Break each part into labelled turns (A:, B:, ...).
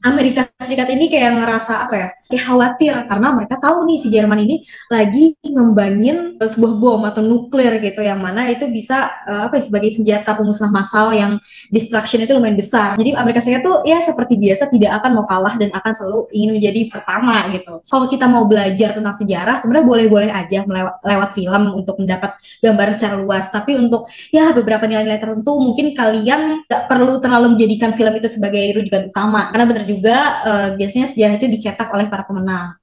A: Amerika Serikat ini kayak ngerasa apa ya kayak khawatir karena mereka tahu nih si Jerman ini lagi ngembangin sebuah bom atau nuklir gitu yang mana itu bisa uh, apa ya sebagai senjata pemusnah massal yang destruction itu lumayan besar. Jadi Amerika Serikat tuh ya seperti biasa tidak akan mau kalah dan akan selalu ingin menjadi pertama gitu. Kalau kita mau belajar tentang sejarah sebenarnya boleh-boleh aja melewat lewat film untuk mendapat gambaran secara luas. Tapi untuk ya beberapa nilai-nilai tertentu mungkin kalian nggak perlu terlalu menjadikan film itu sebagai rujukan utama. Karena benar juga uh, biasanya sejarah itu dicetak oleh para pemenang.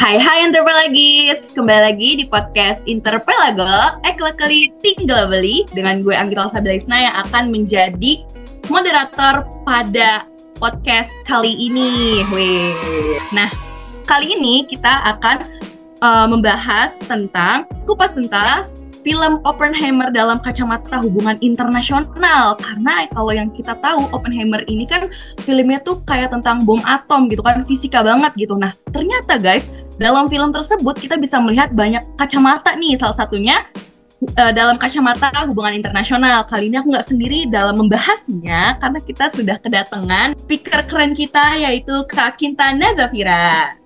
B: Hai hai Interpelagis, kembali lagi di podcast Interpelago Eklekeli Tinggal Beli dengan gue Anggita Sabila yang akan menjadi moderator pada podcast kali ini. Wih. Nah, kali ini kita akan uh, membahas tentang kupas tuntas film Oppenheimer dalam kacamata hubungan internasional. Karena kalau yang kita tahu Oppenheimer ini kan filmnya tuh kayak tentang bom atom gitu kan fisika banget gitu. Nah ternyata guys dalam film tersebut kita bisa melihat banyak kacamata nih. Salah satunya uh, dalam kacamata hubungan internasional. Kali ini aku nggak sendiri dalam membahasnya karena kita sudah kedatangan speaker keren kita yaitu Kak Kintan Nazafira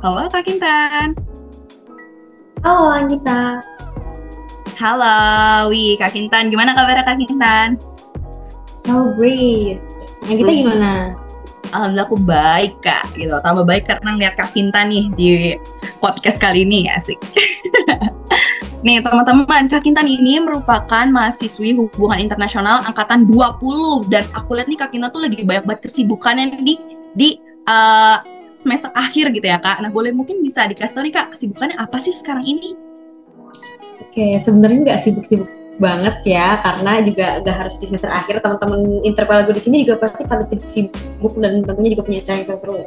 B: Halo Kak Kintan
A: Halo Anggita.
B: Halo, wih Kak Kintan. Gimana kabar Kak Kintan?
A: So great. Anggita wih. gimana?
B: Alhamdulillah aku baik kak, gitu. Tambah baik karena ngeliat Kak Kintan nih di podcast kali ini, asik. Nih teman-teman, Kak Kintan ini merupakan mahasiswi hubungan internasional angkatan 20 dan aku lihat nih Kak Kintan tuh lagi banyak banget kesibukannya di di uh, semester akhir gitu ya kak. Nah boleh mungkin bisa dikasih tahu nih kak kesibukannya apa sih sekarang ini?
A: Oke sebenarnya nggak sibuk-sibuk banget ya karena juga nggak harus di semester akhir teman-teman interpel gue di sini juga pasti pada sibuk dan tentunya juga punya cara yang seru.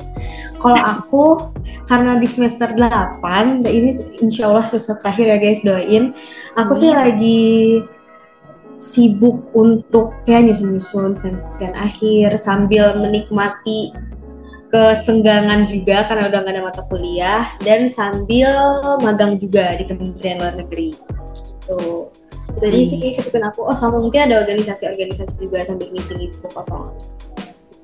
A: Kalau aku karena di semester 8 ini insya Allah semester terakhir ya guys doain. Aku hmm. sih lagi sibuk untuk kayak nyusun-nyusun dan akhir sambil menikmati kesenggangan juga karena udah gak ada mata kuliah dan sambil magang juga di Kementerian Luar Negeri. Tuh. Jadi hmm. sih kesibukan aku. Oh sama mungkin ada organisasi-organisasi juga sambil ngisi-ngisi kekosongan.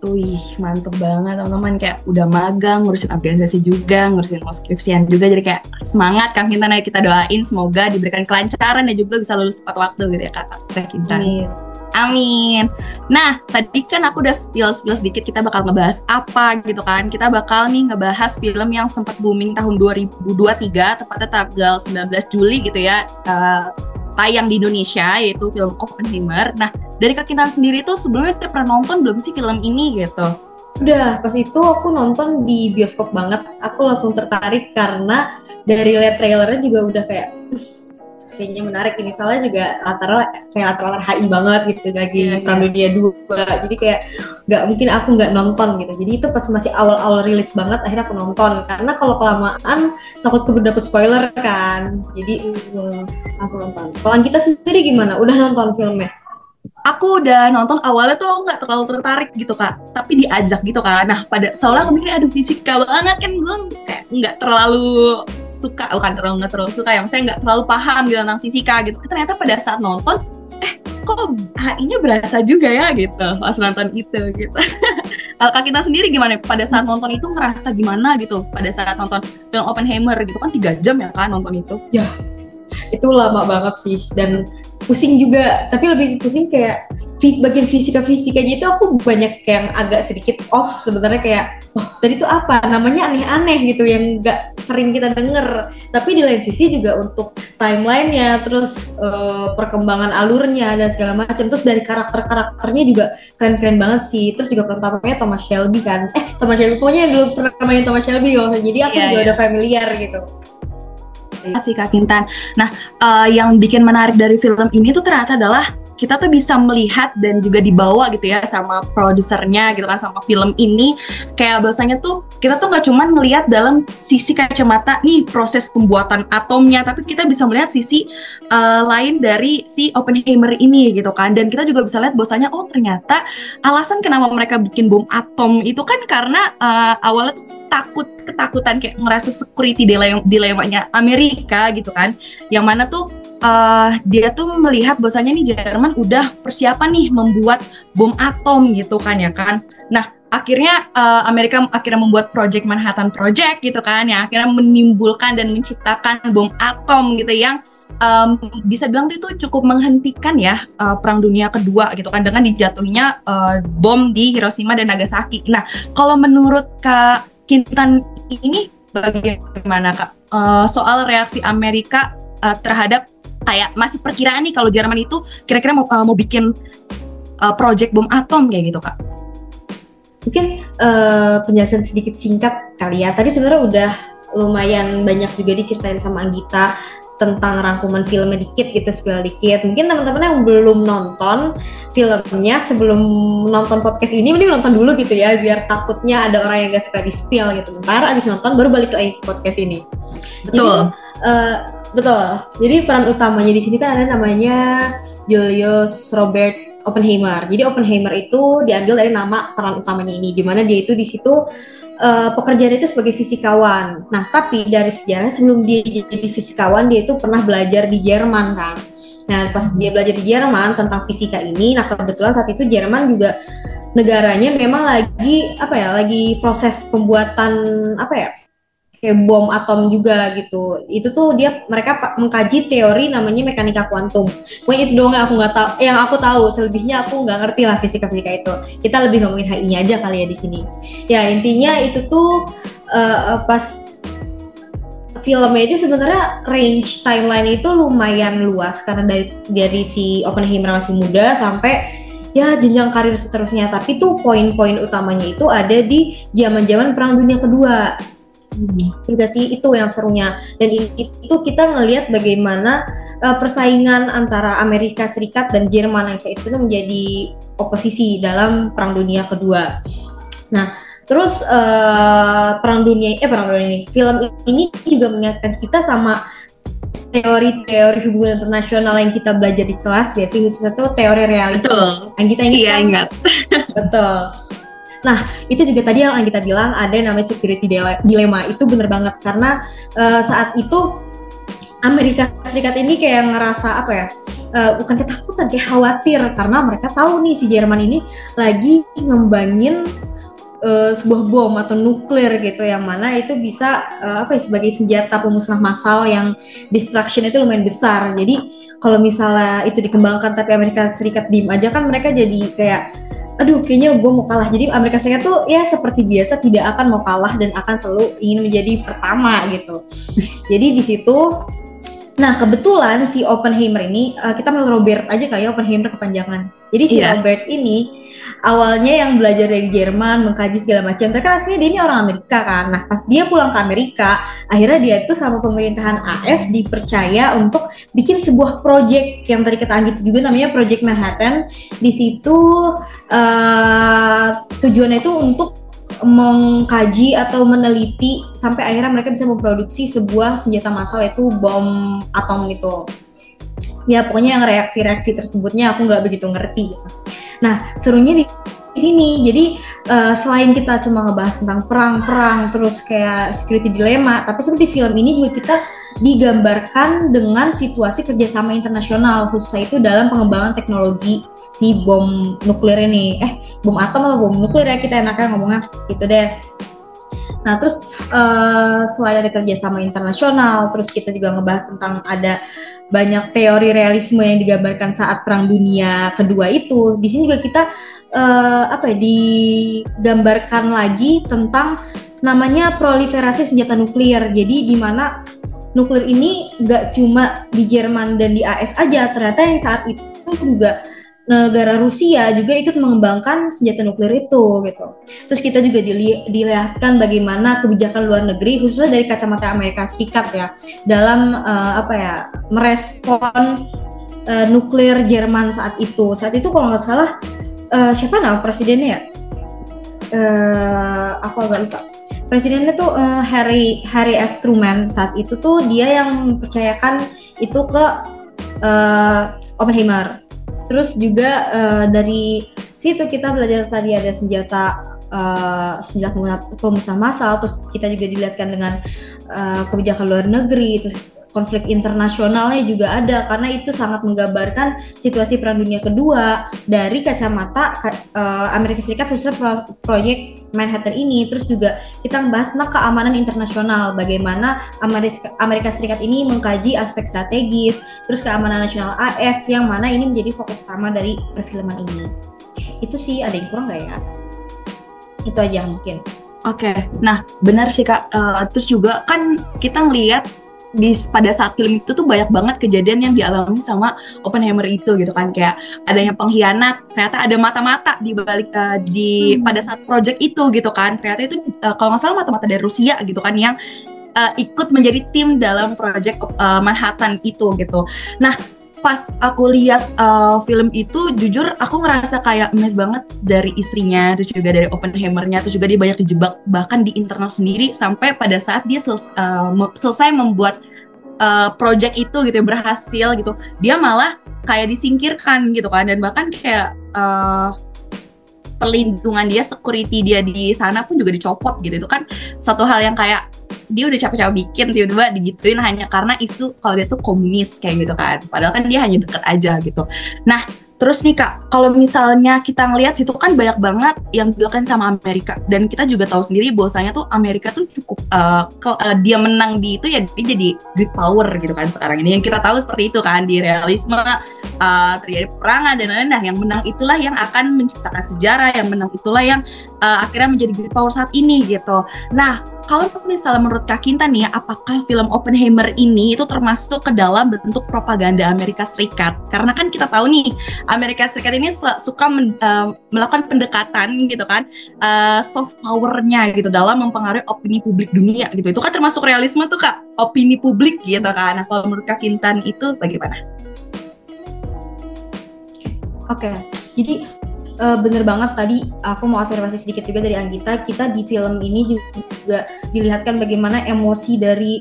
B: Wih, mantep banget teman-teman. Kayak udah magang, ngurusin organisasi juga, ngurusin skripsian juga. Jadi kayak semangat Kang Kintan ya kita doain semoga diberikan kelancaran dan juga bisa lulus tepat waktu gitu ya Kak Kintan. Amin. Amin. Nah, tadi kan aku udah spill-spill sedikit kita bakal ngebahas apa gitu kan. Kita bakal nih ngebahas film yang sempat booming tahun 2023, tepatnya tanggal 19 Juli gitu ya, uh, tayang di Indonesia, yaitu film Oppenheimer. Nah, dari Kak sendiri tuh sebelumnya udah pernah nonton belum sih film ini gitu?
A: Udah, pas itu aku nonton di bioskop banget. Aku langsung tertarik karena dari lihat trailernya juga udah kayak kayaknya menarik ini. Soalnya juga latar kayak latar latar HI banget gitu lagi yeah, perang yeah. dunia dua. Jadi kayak nggak mungkin aku nggak nonton gitu. Jadi itu pas masih awal awal rilis banget akhirnya aku nonton. Karena kalau kelamaan takut keburu dapet spoiler kan. Jadi mm, langsung nonton. Kalau kita sendiri gimana? Udah nonton filmnya
B: aku udah nonton awalnya tuh nggak terlalu tertarik gitu kak. Tapi diajak gitu kan nah pada soalnya aku mikir aduh fisika banget kan gue kayak nggak terlalu suka bukan terlalu nggak terlalu suka ya saya nggak terlalu paham gitu tentang fisika gitu. Ternyata pada saat nonton eh kok HI-nya berasa juga ya gitu pas nonton itu gitu. Kak kita sendiri gimana pada saat nonton itu ngerasa gimana gitu? Pada saat nonton film Oppenheimer gitu kan tiga jam ya kan nonton itu.
A: Ya itu lama banget sih. Dan pusing juga. Tapi lebih pusing kayak bagian fisika fisika aja itu aku banyak yang agak sedikit off sebenarnya kayak oh tadi itu apa? Namanya aneh-aneh gitu yang gak sering kita denger. Tapi di lain sisi juga untuk timelinenya terus uh, perkembangan alurnya dan segala macam. Terus dari karakter karakternya juga keren-keren banget sih. Terus juga pertamanya Thomas Shelby kan. Eh Thomas Shelby. Pokoknya dulu pernah main Thomas Shelby waktu jadi aku yeah, juga yeah. udah familiar gitu
B: kasih Kak Kintan. Nah, uh, yang bikin menarik dari film ini tuh ternyata adalah kita tuh bisa melihat dan juga dibawa gitu ya sama produsernya gitu kan sama film ini. Kayak bahasanya tuh kita tuh nggak cuman melihat dalam sisi kacamata nih proses pembuatan atomnya tapi kita bisa melihat sisi uh, lain dari si Oppenheimer ini gitu kan. Dan kita juga bisa lihat bahwasanya oh ternyata alasan kenapa mereka bikin bom atom itu kan karena uh, awalnya tuh takut ketakutan kayak ngerasa security dilemanya Amerika gitu kan. Yang mana tuh uh, dia tuh melihat bahwasanya nih Jerman udah persiapan nih membuat bom atom gitu kan ya kan. Nah, akhirnya uh, Amerika akhirnya membuat Project Manhattan Project gitu kan yang akhirnya menimbulkan dan menciptakan bom atom gitu yang um, bisa bilang itu cukup menghentikan ya uh, perang dunia kedua gitu kan dengan dijatuhnya uh, bom di Hiroshima dan Nagasaki. Nah, kalau menurut Kak Kintan ini bagaimana Kak uh, soal reaksi Amerika uh, terhadap kayak masih perkiraan nih kalau Jerman itu kira-kira mau uh, mau bikin uh, project bom atom kayak gitu kak?
A: Mungkin uh, penjelasan sedikit singkat kali ya. Tadi sebenarnya udah lumayan banyak juga diceritain sama Anggita tentang rangkuman filmnya dikit gitu, spill dikit. Mungkin teman-teman yang belum nonton filmnya sebelum nonton podcast ini mending nonton dulu gitu ya, biar takutnya ada orang yang gak suka di spill gitu. Ntar abis nonton baru balik lagi ke podcast ini.
B: Betul.
A: Jadi, uh, Betul. Jadi peran utamanya di sini kan ada namanya Julius Robert Oppenheimer. Jadi Oppenheimer itu diambil dari nama peran utamanya ini, di mana dia itu di situ uh, pekerjaan itu sebagai fisikawan. Nah, tapi dari sejarah sebelum dia jadi fisikawan, dia itu pernah belajar di Jerman kan. Nah, pas dia belajar di Jerman tentang fisika ini, nah kebetulan saat itu Jerman juga negaranya memang lagi apa ya, lagi proses pembuatan apa ya? Kayak bom atom juga gitu. Itu tuh dia mereka mengkaji teori namanya mekanika kuantum. Pokoknya itu doang yang aku nggak tahu, yang aku tahu. Selebihnya aku nggak ngerti lah fisika-fisika itu. Kita lebih ngomongin HI-nya aja kali ya di sini. Ya intinya itu tuh uh, pas filmnya itu sebenarnya range timeline itu lumayan luas karena dari dari si Oppenheimer masih muda sampai ya jenjang karir seterusnya tapi tuh poin-poin utamanya itu ada di zaman-zaman perang dunia kedua juga sih itu yang serunya dan itu kita ngelihat bagaimana uh, persaingan antara Amerika Serikat dan Jerman yang saat itu menjadi oposisi dalam Perang Dunia Kedua. Nah, terus uh, Perang Dunia eh Perang Dunia ini film ini juga mengingatkan kita sama teori-teori hubungan internasional yang kita belajar di kelas ya sih khususnya itu teori realisme.
B: Betul.
A: Yang kita
B: ingat. Iya, ingat.
A: Betul Nah, itu juga tadi yang kita bilang ada yang namanya security dilemma. Itu bener banget karena uh, saat itu Amerika Serikat ini kayak ngerasa apa ya? Uh, bukan ketakutan, kayak khawatir karena mereka tahu nih si Jerman ini lagi ngembangin uh, sebuah bom atau nuklir gitu yang mana itu bisa uh, apa ya sebagai senjata pemusnah massal yang destruction itu lumayan besar. Jadi kalau misalnya itu dikembangkan tapi Amerika Serikat diem aja kan mereka jadi kayak aduh kayaknya gue mau kalah jadi Amerika Serikat tuh ya seperti biasa tidak akan mau kalah dan akan selalu ingin menjadi pertama gitu jadi di situ nah kebetulan si Oppenheimer ini uh, kita mau Robert aja kali ya Oppenheimer kepanjangan jadi si yeah. Robert ini awalnya yang belajar dari Jerman mengkaji segala macam tapi aslinya dia ini orang Amerika kan. Nah pas dia pulang ke Amerika akhirnya dia itu sama pemerintahan AS dipercaya untuk bikin sebuah project yang tadi kita anggit juga namanya Project Manhattan. Di situ uh, tujuannya itu untuk mengkaji atau meneliti sampai akhirnya mereka bisa memproduksi sebuah senjata massal yaitu bom atom itu ya pokoknya yang reaksi-reaksi tersebutnya aku nggak begitu ngerti. Nah serunya di di sini. Jadi uh, selain kita cuma ngebahas tentang perang-perang terus kayak security dilema, tapi seperti film ini juga kita digambarkan dengan situasi kerjasama internasional khususnya itu dalam pengembangan teknologi si bom nuklir ini. Eh bom atom atau bom nuklir ya kita enaknya ngomongnya gitu deh. Nah, terus uh, selain ada kerjasama internasional, terus kita juga ngebahas tentang ada banyak teori realisme yang digambarkan saat Perang Dunia Kedua itu. Di sini juga kita uh, apa ya digambarkan lagi tentang namanya proliferasi senjata nuklir. Jadi di mana nuklir ini nggak cuma di Jerman dan di AS aja, ternyata yang saat itu juga negara Rusia juga ikut mengembangkan senjata nuklir itu gitu. Terus kita juga dili dilihatkan bagaimana kebijakan luar negeri khususnya dari kacamata Amerika Serikat ya dalam uh, apa ya merespon uh, nuklir Jerman saat itu. Saat itu kalau nggak salah uh, siapa nama presidennya ya? Uh, aku agak lupa. Presidennya tuh uh, Harry Harry S Truman saat itu tuh dia yang mempercayakan itu ke uh, Oppenheimer. Terus juga uh, dari situ kita belajar tadi ada senjata uh, senjata pemusnah massal, terus kita juga dilihatkan dengan uh, kebijakan luar negeri, terus konflik internasionalnya juga ada karena itu sangat menggambarkan situasi perang dunia kedua dari kacamata uh, Amerika Serikat khususnya pro proyek Manhattan ini terus juga kita membahas tentang keamanan internasional bagaimana Amerika, Amerika Serikat ini mengkaji aspek strategis terus keamanan nasional AS yang mana ini menjadi fokus utama dari perfilman ini itu sih ada yang kurang nggak ya itu aja mungkin
B: Oke, okay. nah benar sih kak. Uh, terus juga kan kita ngelihat di pada saat film itu tuh banyak banget kejadian yang dialami sama Oppenheimer itu gitu kan. Kayak adanya pengkhianat ternyata ada mata-mata di balik uh, di hmm. pada saat project itu gitu kan. Ternyata itu uh, kalau nggak salah mata-mata dari Rusia gitu kan yang uh, ikut menjadi tim dalam project uh, Manhattan itu gitu. Nah pas aku lihat uh, film itu jujur aku ngerasa kayak emes banget dari istrinya terus juga dari Oppenheimernya terus juga dia banyak dijebak bahkan di internal sendiri sampai pada saat dia uh, selesai membuat uh, project itu gitu ya, berhasil gitu. Dia malah kayak disingkirkan gitu kan dan bahkan kayak uh, perlindungan dia security dia di sana pun juga dicopot gitu. Itu kan satu hal yang kayak dia udah capek-capek bikin tiba-tiba digituin hanya karena isu kalau dia tuh komunis kayak gitu kan padahal kan dia hanya deket aja gitu nah Terus nih kak, kalau misalnya kita ngelihat situ kan banyak banget yang dilakukan sama Amerika dan kita juga tahu sendiri bahwasanya tuh Amerika tuh cukup uh, uh, dia menang di itu ya dia jadi great power gitu kan sekarang ini yang kita tahu seperti itu kan di realisme uh, terjadi perangan dan lain-lain. Nah yang menang itulah yang akan menciptakan sejarah, yang menang itulah yang uh, akhirnya menjadi great power saat ini gitu. Nah kalau misalnya menurut Kak Kinta nih, apakah film Oppenheimer ini itu termasuk ke dalam bentuk propaganda Amerika Serikat? Karena kan kita tahu nih, Amerika Serikat ini suka men, uh, melakukan pendekatan gitu kan, uh, soft powernya gitu dalam mempengaruhi opini publik dunia gitu. Itu kan termasuk realisme tuh Kak, opini publik gitu kan. Nah kalau menurut Kak Kintan itu bagaimana?
A: Oke, okay. jadi uh, bener banget tadi aku mau afirmasi sedikit juga dari Anggita kita di film ini juga dilihatkan bagaimana emosi dari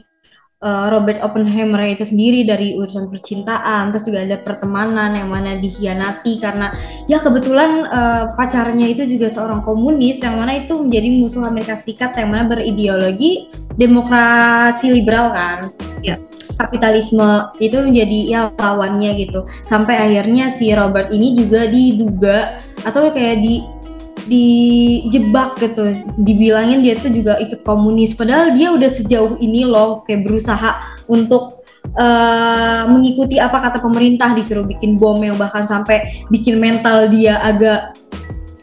A: uh, Robert Oppenheimer itu sendiri dari urusan percintaan terus juga ada pertemanan yang mana dikhianati karena ya kebetulan uh, pacarnya itu juga seorang komunis yang mana itu menjadi musuh Amerika Serikat yang mana berideologi demokrasi liberal kan? Ya. Kapitalisme itu menjadi ya lawannya gitu. Sampai akhirnya si Robert ini juga diduga atau kayak di dijebak gitu. Dibilangin dia tuh juga ikut komunis. Padahal dia udah sejauh ini loh kayak berusaha untuk uh, mengikuti apa kata pemerintah disuruh bikin bom yang bahkan sampai bikin mental dia agak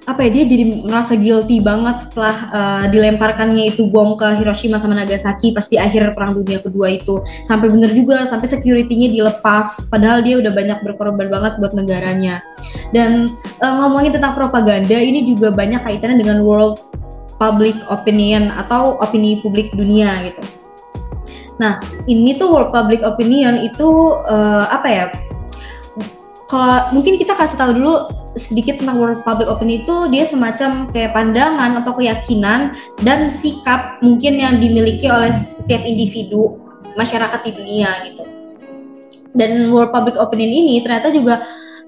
A: apa ya dia jadi merasa guilty banget setelah uh, dilemparkannya itu bom ke Hiroshima sama Nagasaki pas di akhir perang dunia kedua itu. Sampai bener juga sampai security-nya dilepas padahal dia udah banyak berkorban banget buat negaranya. Dan uh, ngomongin tentang propaganda ini juga banyak kaitannya dengan world public opinion atau opini publik dunia gitu. Nah ini tuh world public opinion itu uh, apa ya kalau mungkin kita kasih tahu dulu sedikit tentang world public opinion itu dia semacam kayak pandangan atau keyakinan dan sikap mungkin yang dimiliki oleh setiap individu masyarakat di dunia gitu. Dan world public opinion ini ternyata juga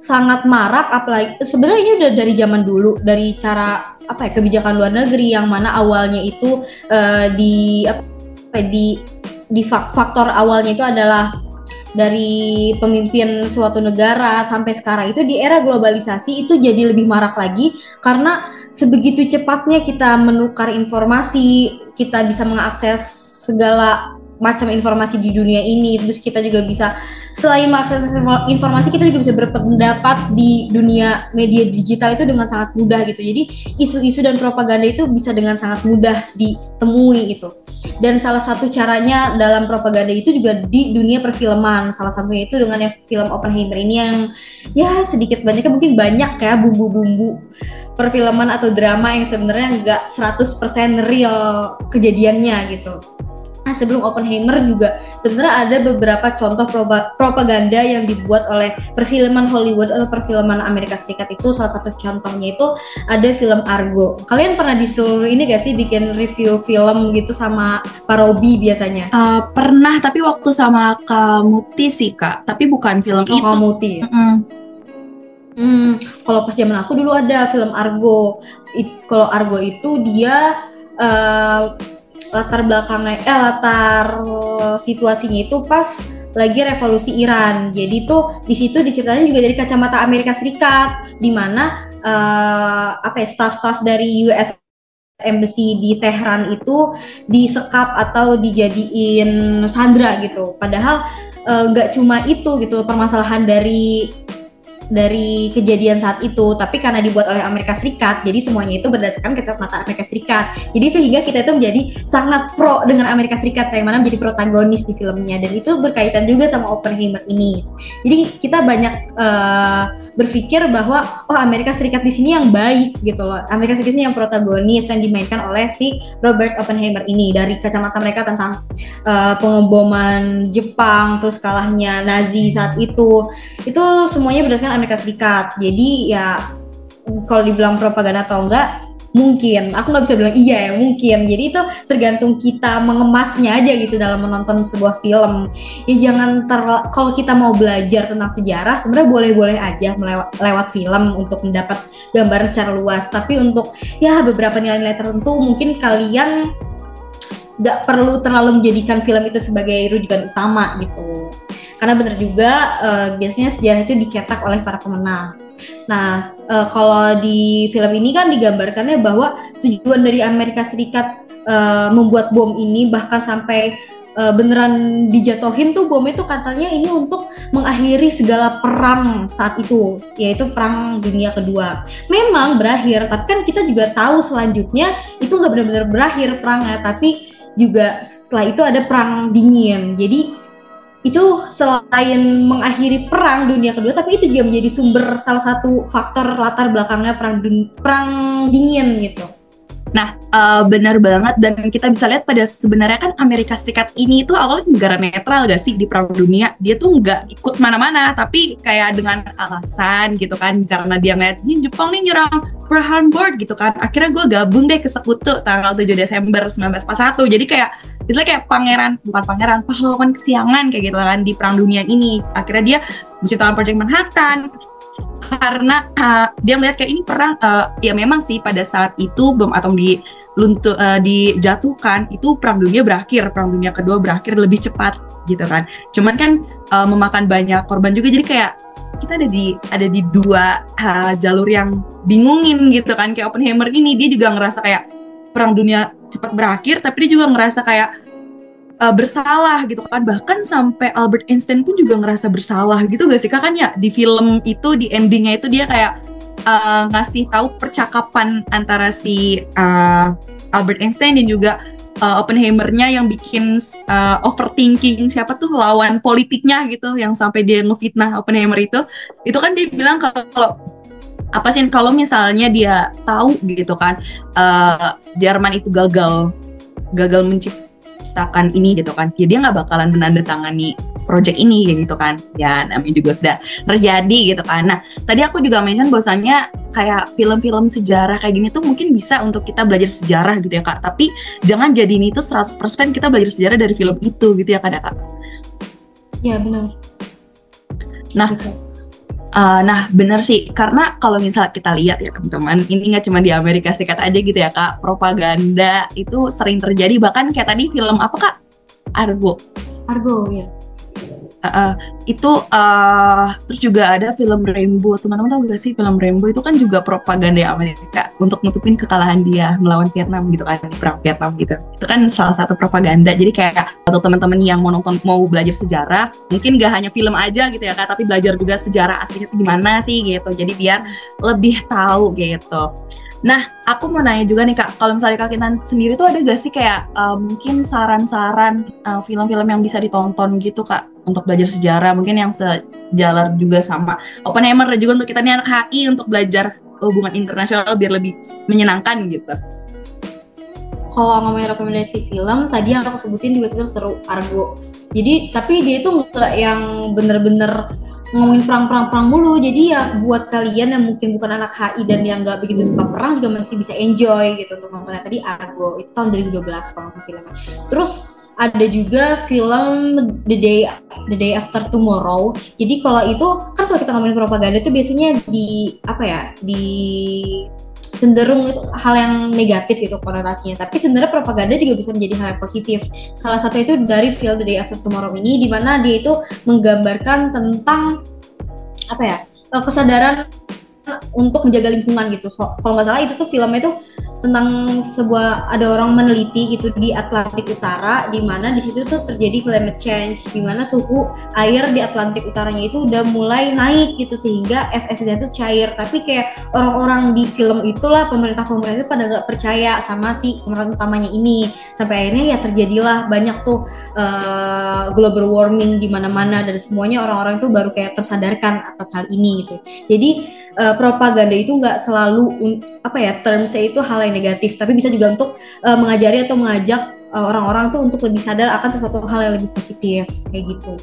A: sangat marak apalagi sebenarnya ini udah dari zaman dulu dari cara apa ya kebijakan luar negeri yang mana awalnya itu uh, di apa di di faktor awalnya itu adalah dari pemimpin suatu negara sampai sekarang itu di era globalisasi itu jadi lebih marak lagi karena sebegitu cepatnya kita menukar informasi, kita bisa mengakses segala macam informasi di dunia ini terus kita juga bisa selain mengakses informasi kita juga bisa berpendapat di dunia media digital itu dengan sangat mudah gitu. Jadi isu-isu dan propaganda itu bisa dengan sangat mudah ditemui gitu. Dan salah satu caranya dalam propaganda itu juga di dunia perfilman. Salah satunya itu dengan yang film Oppenheimer ini yang ya sedikit banyaknya mungkin banyak ya bumbu-bumbu perfilman atau drama yang sebenarnya nggak 100% real kejadiannya gitu Nah sebelum Oppenheimer juga sebenarnya ada beberapa contoh propaganda yang dibuat oleh perfilman Hollywood atau perfilman Amerika Serikat itu salah satu contohnya itu ada film Argo. Kalian pernah disuruh ini gak sih bikin review film gitu sama Pak Robi biasanya?
B: Uh, pernah tapi waktu sama Kak Muti sih Kak, tapi bukan film oh, itu.
A: Kak Muti. Mm -hmm. Hmm, kalau pas zaman aku dulu ada film Argo. Kalau Argo itu dia uh, latar belakangnya eh latar situasinya itu pas lagi revolusi Iran. Jadi tuh di situ diceritain juga dari kacamata Amerika Serikat di mana uh, apa ya staff-staff dari US embassy di Tehran itu disekap atau dijadiin sandra gitu. Padahal eh, nggak uh, cuma itu gitu permasalahan dari dari kejadian saat itu, tapi karena dibuat oleh Amerika Serikat, jadi semuanya itu berdasarkan kacamata Amerika Serikat. Jadi sehingga kita itu menjadi sangat pro dengan Amerika Serikat, yang mana menjadi protagonis di filmnya, dan itu berkaitan juga sama Oppenheimer ini. Jadi kita banyak uh, berpikir bahwa oh Amerika Serikat di sini yang baik gitu loh, Amerika Serikat ini yang protagonis yang dimainkan oleh si Robert Oppenheimer ini dari kacamata mereka tentang uh, pengeboman Jepang, terus kalahnya Nazi saat itu, itu semuanya berdasarkan Amerika Serikat. Jadi ya kalau dibilang propaganda atau enggak mungkin. Aku nggak bisa bilang iya ya mungkin. Jadi itu tergantung kita mengemasnya aja gitu dalam menonton sebuah film. Ya jangan ter kalau kita mau belajar tentang sejarah sebenarnya boleh-boleh aja melewat lewat film untuk mendapat gambar secara luas. Tapi untuk ya beberapa nilai-nilai tertentu mungkin kalian nggak perlu terlalu menjadikan film itu sebagai rujukan utama gitu karena benar juga uh, biasanya sejarah itu dicetak oleh para pemenang. Nah, uh, kalau di film ini kan digambarkannya bahwa tujuan dari Amerika Serikat uh, membuat bom ini bahkan sampai uh, beneran dijatuhin tuh bom itu katanya ini untuk mengakhiri segala perang saat itu yaitu perang dunia kedua memang berakhir tapi kan kita juga tahu selanjutnya itu nggak benar-benar berakhir perangnya tapi juga setelah itu ada perang dingin jadi itu selain mengakhiri perang dunia kedua tapi itu juga menjadi sumber salah satu faktor latar belakangnya perang perang dingin gitu.
B: Nah, uh, benar banget dan kita bisa lihat pada sebenarnya kan Amerika Serikat ini itu awalnya negara netral gak sih di perang dunia. Dia tuh nggak ikut mana-mana, tapi kayak dengan alasan gitu kan karena dia ngeliat ini Jepang nih nyerang Pearl Harbor gitu kan. Akhirnya gue gabung deh ke Sekutu tanggal 7 Desember 1941. Jadi kayak istilah kayak pangeran bukan pangeran pahlawan kesiangan kayak gitu kan di perang dunia ini. Akhirnya dia menciptakan Project Manhattan, karena uh, dia melihat kayak ini perang uh, ya memang sih pada saat itu bom atom di luntu, uh, dijatuhkan itu perang dunia berakhir perang dunia kedua berakhir lebih cepat gitu kan. Cuman kan uh, memakan banyak korban juga jadi kayak kita ada di ada di dua uh, jalur yang bingungin gitu kan. Kayak Oppenheimer ini dia juga ngerasa kayak perang dunia cepat berakhir tapi dia juga ngerasa kayak uh, bersalah gitu kan. Bahkan sampai Albert Einstein pun juga ngerasa bersalah gitu gak sih kak? Kan ya di film itu di endingnya itu dia kayak uh, ngasih tahu percakapan antara si uh, Albert Einstein dan juga uh, Oppenheimer-nya yang bikin uh, overthinking siapa tuh lawan politiknya gitu yang sampai dia ngefitnah Oppenheimer itu. Itu kan dia bilang kalau apa sih kalau misalnya dia tahu gitu kan uh, Jerman itu gagal gagal menciptakan menciptakan ini gitu kan. Ya dia nggak bakalan menandatangani project ini gitu kan. Ya namanya juga sudah terjadi gitu kan. Nah tadi aku juga mention bahwasannya kayak film-film sejarah kayak gini tuh mungkin bisa untuk kita belajar sejarah gitu ya kak. Tapi jangan jadi ini tuh 100% kita belajar sejarah dari film itu gitu ya kak kak?
A: Ya benar.
B: Nah Betul. Uh, nah benar sih. Karena kalau misal kita lihat ya teman-teman ini nggak cuma di Amerika Serikat aja gitu ya kak. Propaganda itu sering terjadi. Bahkan kayak tadi film apa kak? Argo.
A: Argo ya
B: uh, itu uh, terus juga ada film Rainbow. Teman-teman tahu gak sih film Rainbow itu kan juga propaganda Amerika untuk nutupin kekalahan dia melawan Vietnam gitu kan di perang Vietnam gitu. Itu kan salah satu propaganda. Jadi kayak atau teman-teman yang mau nonton mau belajar sejarah mungkin gak hanya film aja gitu ya kak tapi belajar juga sejarah aslinya itu gimana sih gitu. Jadi biar lebih tahu gitu. Nah, aku mau nanya juga nih kak, kalau misalnya kak Kinan sendiri tuh ada gak sih kayak uh, mungkin saran-saran uh, film-film yang bisa ditonton gitu kak untuk belajar sejarah, mungkin yang sejalan juga sama Oppenheimer juga untuk kita nih anak HI untuk belajar hubungan internasional biar lebih menyenangkan gitu.
A: kalau ngomongin rekomendasi film tadi yang aku sebutin juga sebenarnya seru Argo. Jadi tapi dia itu nggak yang bener-bener ngomongin perang-perang-perang mulu. Jadi ya buat kalian yang mungkin bukan anak HI dan yang nggak begitu suka perang juga masih bisa enjoy gitu untuk nontonnya. Tadi Argo itu tahun 2012 kalau nonton filmnya. Terus ada juga film The Day The Day After Tomorrow. Jadi kalau itu kan kalau kita ngomongin propaganda itu biasanya di apa ya di cenderung itu hal yang negatif itu konotasinya tapi sebenarnya propaganda juga bisa menjadi hal yang positif salah satu itu dari film The Day After Tomorrow ini di mana dia itu menggambarkan tentang apa ya kesadaran untuk menjaga lingkungan gitu. So, kalau nggak salah itu tuh filmnya itu tentang sebuah ada orang meneliti gitu di Atlantik Utara di mana di situ tuh terjadi climate change di mana suhu air di Atlantik Utaranya itu udah mulai naik gitu sehingga es-esnya tuh cair. Tapi kayak orang-orang di film itulah pemerintah-pemerintah pada nggak percaya sama si pemeran utamanya ini sampai akhirnya ya terjadilah banyak tuh uh, global warming di mana-mana dan semuanya orang-orang tuh baru kayak tersadarkan atas hal ini gitu. Jadi uh, propaganda itu nggak selalu apa ya termsnya itu hal yang negatif tapi bisa juga untuk uh, mengajari atau mengajak uh, orang-orang tuh untuk lebih sadar akan sesuatu hal yang lebih positif kayak gitu.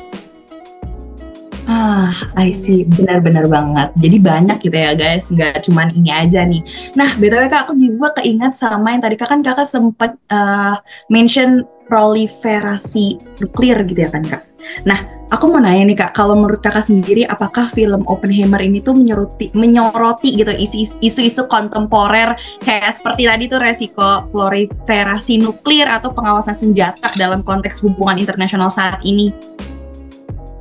B: Ah, I see. Benar-benar banget. Jadi banyak gitu ya guys, nggak cuman ini aja nih. Nah, BTW Kak, aku juga keingat sama yang tadi Kak kan Kakak sempat uh, mention proliferasi nuklir gitu ya kan Kak? Nah, aku mau nanya nih kak, kalau menurut kakak sendiri, apakah film Oppenheimer ini tuh menyoroti, menyoroti gitu isu-isu kontemporer kayak seperti tadi tuh resiko proliferasi nuklir atau pengawasan senjata dalam konteks hubungan internasional saat ini?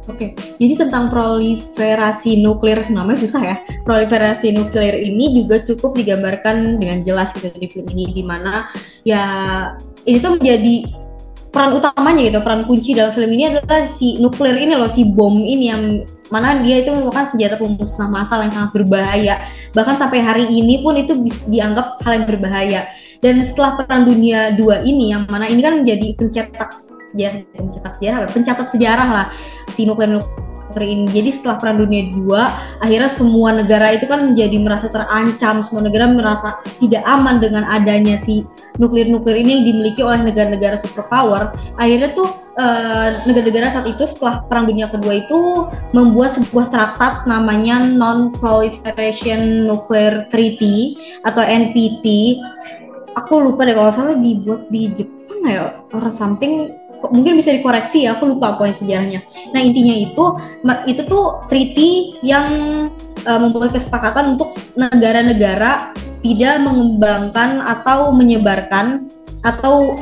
A: Oke, jadi tentang proliferasi nuklir namanya susah ya. Proliferasi nuklir ini juga cukup digambarkan dengan jelas gitu di film ini, di mana ya ini tuh menjadi peran utamanya gitu peran kunci dalam film ini adalah si nuklir ini loh si bom ini yang mana dia itu merupakan senjata pemusnah massal yang sangat berbahaya. Bahkan sampai hari ini pun itu dianggap hal yang berbahaya. Dan setelah perang dunia dua ini yang mana ini kan menjadi pencetak sejarah pencetak sejarah pencatat sejarah lah si nuklir ini. Jadi setelah Perang Dunia II, akhirnya semua negara itu kan menjadi merasa terancam, semua negara merasa tidak aman dengan adanya si nuklir-nuklir ini yang dimiliki oleh negara-negara superpower. Akhirnya tuh negara negara-negara saat itu setelah Perang Dunia Kedua itu membuat sebuah traktat namanya Non-Proliferation Nuclear Treaty atau NPT. Aku lupa deh kalau salah dibuat di Jepang ya or something mungkin bisa dikoreksi ya aku lupa poin sejarahnya. Nah intinya itu itu tuh treaty yang uh, membuat kesepakatan untuk negara-negara tidak mengembangkan atau menyebarkan atau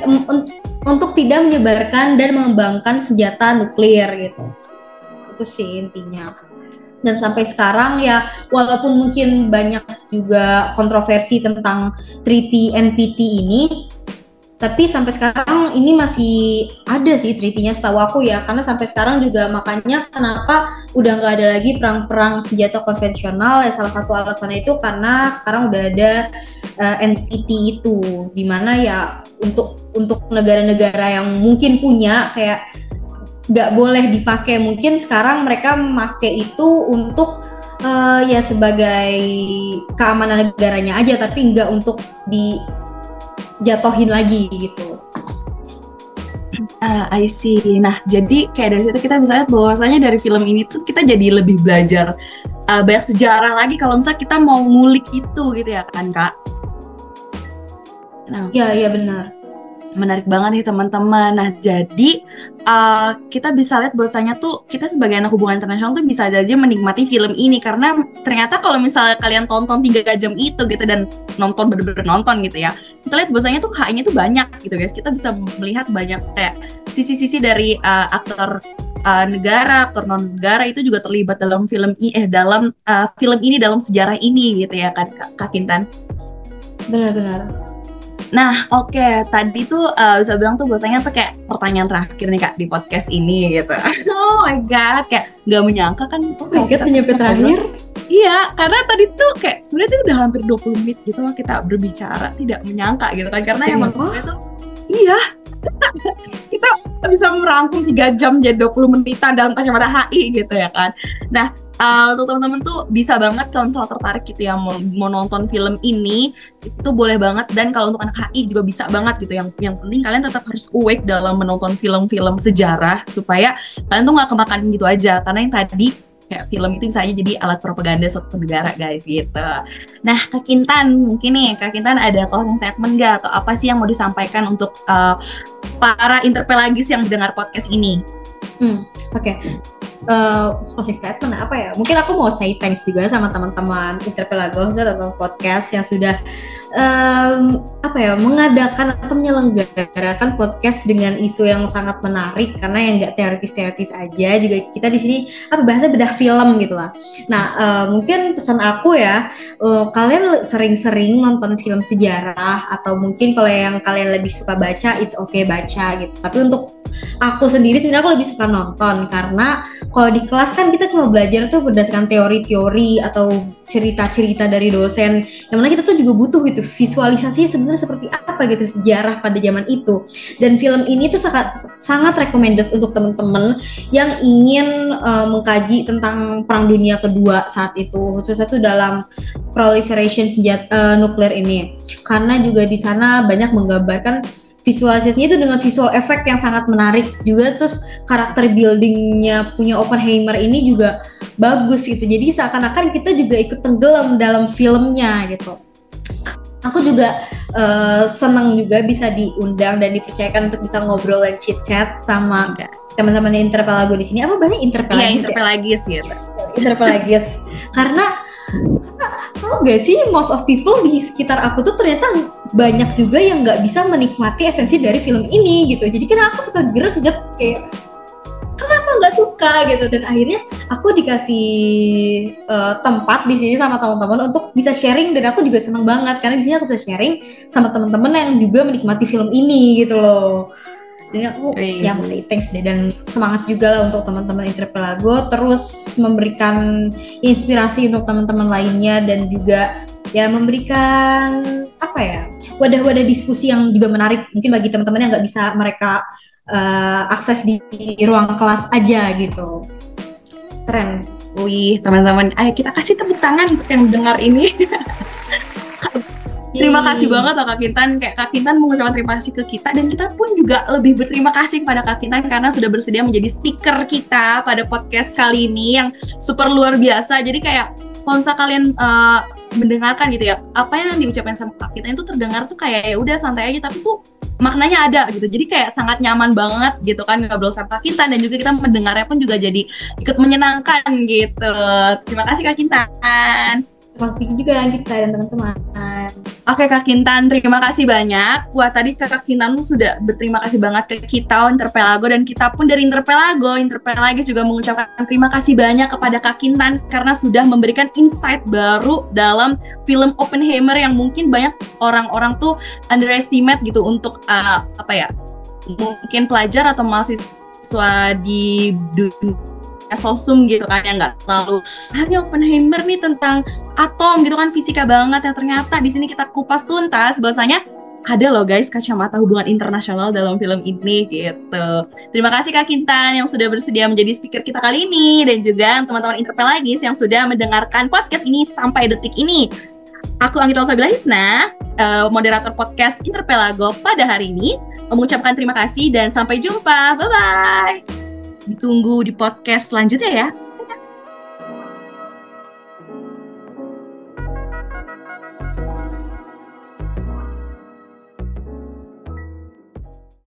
A: untuk tidak menyebarkan dan mengembangkan senjata nuklir gitu. Itu sih intinya. Dan sampai sekarang ya walaupun mungkin banyak juga kontroversi tentang treaty NPT ini tapi sampai sekarang ini masih ada sih treaty-nya setahu aku ya. Karena sampai sekarang juga makanya kenapa udah nggak ada lagi perang-perang senjata konvensional. Ya salah satu alasannya itu karena sekarang udah ada uh, eh, NPT itu. Di mana ya untuk untuk negara-negara yang mungkin punya kayak nggak boleh dipakai. Mungkin sekarang mereka memakai itu untuk uh, ya sebagai keamanan negaranya aja. Tapi nggak untuk di jatohin lagi gitu.
B: Ah, I see. Nah, jadi kayak dari situ kita bisa lihat bahwasanya dari film ini tuh kita jadi lebih belajar uh, banyak sejarah lagi kalau misalnya kita mau ngulik itu gitu ya kan, Kak?
A: Nah, ya, ya benar
B: menarik banget nih teman-teman. Nah, jadi uh, kita bisa lihat bahwasanya tuh kita sebagai anak hubungan internasional tuh bisa aja menikmati film ini karena ternyata kalau misalnya kalian tonton tiga jam itu gitu dan nonton bener-bener nonton gitu ya, kita lihat bahwasanya tuh haknya tuh banyak gitu guys. Kita bisa melihat banyak kayak sisi-sisi dari uh, aktor uh, negara, aktor non negara itu juga terlibat dalam film ini eh dalam uh, film ini dalam sejarah ini gitu ya kan Kak Kintan.
A: Benar-benar
B: Nah, oke, okay. tadi tuh uh, bisa bilang tuh bahasanya tuh kayak pertanyaan terakhir nih kak di podcast ini gitu. oh my god, kayak nggak menyangka kan.
A: Oh my god, nyampe terakhir.
B: Iya, karena tadi tuh kayak sebenarnya tuh udah hampir 20 menit gitu loh kita berbicara, tidak menyangka gitu kan karena emang oh. tuh iya. kita bisa merangkum 3 jam jadi 20 menitan dalam kacamata HI gitu ya kan. Nah, uh, untuk teman-teman tuh bisa banget kalau misalnya tertarik gitu ya mau, mau nonton film ini itu boleh banget dan kalau untuk anak HI juga bisa banget gitu yang yang penting kalian tetap harus awake dalam menonton film-film sejarah supaya kalian tuh nggak kemakan gitu aja karena yang tadi kayak film itu bisa aja jadi alat propaganda suatu negara guys gitu. Nah Kak Kintan mungkin nih Kak Kintan ada closing statement gak atau apa sih yang mau disampaikan untuk uh, para interpelagis yang mendengar podcast ini?
A: Hmm, oke. Okay uh, closing statement apa ya? Mungkin aku mau say thanks juga sama teman-teman Interpelagos atau podcast yang sudah um, apa ya mengadakan atau menyelenggarakan podcast dengan isu yang sangat menarik karena yang nggak teoritis-teoritis aja juga kita di sini apa bahasa bedah film gitu lah. Nah uh, mungkin pesan aku ya uh, kalian sering-sering nonton film sejarah atau mungkin kalau yang kalian lebih suka baca it's okay baca gitu. Tapi untuk aku sendiri sebenarnya aku lebih suka nonton karena kalau di kelas kan kita cuma belajar tuh berdasarkan teori-teori atau cerita-cerita dari dosen yang mana kita tuh juga butuh gitu visualisasi sebenarnya seperti apa gitu sejarah pada zaman itu. Dan film ini tuh sangat sangat recommended untuk teman-teman yang ingin uh, mengkaji tentang perang dunia kedua saat itu khususnya tuh dalam proliferation senjata uh, nuklir ini. Karena juga di sana banyak menggambarkan visualisasinya itu dengan visual effect yang sangat menarik juga. Terus karakter buildingnya punya Oppenheimer ini juga bagus gitu. Jadi seakan-akan kita juga ikut tenggelam dalam filmnya gitu. Aku juga uh, senang juga bisa diundang dan dipercayakan untuk bisa ngobrol dan chit chat sama teman-teman interpelago di sini. Apa banyak interpelagis
B: ya, interpelagis ya, gitu.
A: Interpelagis. Karena tau gak sih most of people di sekitar aku tuh ternyata banyak juga yang nggak bisa menikmati esensi dari film ini gitu. Jadi kan aku suka greget kayak kenapa nggak suka? gitu. Dan akhirnya aku dikasih uh, tempat di sini sama teman-teman untuk bisa sharing dan aku juga seneng banget karena di sini aku bisa sharing sama teman-teman yang juga menikmati film ini gitu loh jadi aku ya mau say thanks deh dan semangat juga lah untuk teman-teman Interpelago terus memberikan inspirasi untuk teman-teman lainnya dan juga ya memberikan apa ya wadah-wadah diskusi yang juga menarik mungkin bagi teman-teman yang nggak bisa mereka uh, akses di, di ruang kelas aja gitu. Keren.
B: Wih teman-teman. Ayo kita kasih tepuk tangan untuk yang dengar ini Terima kasih banget loh Kak Kintan. Kayak Kak Kintan mengucapkan terima kasih ke kita dan kita pun juga lebih berterima kasih kepada Kak Kintan karena sudah bersedia menjadi speaker kita pada podcast kali ini yang super luar biasa. Jadi kayak kalau kalian uh, mendengarkan gitu ya, apa yang diucapkan sama Kak Kintan itu terdengar tuh kayak ya udah santai aja tapi tuh maknanya ada gitu. Jadi kayak sangat nyaman banget gitu kan ngobrol sama Kak Kintan dan juga kita mendengarnya pun juga jadi ikut menyenangkan gitu. Terima kasih Kak Kintan.
A: Kasih juga kita dan teman-teman.
B: Oke Kak Kintan, terima kasih banyak. Wah tadi Kak Kintan tuh sudah berterima kasih banget ke kita Interpelago dan kita pun dari Interpelago, Interpelagis juga mengucapkan terima kasih banyak kepada Kak Kintan karena sudah memberikan insight baru dalam film Oppenheimer yang mungkin banyak orang-orang tuh underestimate gitu untuk uh, apa ya? Mungkin pelajar atau mahasiswa di dunia sosum gitu kan yang nggak terlalu hanya Oppenheimer nih tentang atom gitu kan fisika banget yang ternyata di sini kita kupas tuntas bahwasanya ada loh guys kacamata hubungan internasional dalam film ini gitu. Terima kasih Kak Kintan yang sudah bersedia menjadi speaker kita kali ini dan juga teman-teman Interpelagis yang sudah mendengarkan podcast ini sampai detik ini. Aku Anggita Sabila Hisna, uh, moderator podcast Interpelago pada hari ini, mengucapkan terima kasih dan sampai jumpa. Bye-bye! Ditunggu di podcast selanjutnya ya.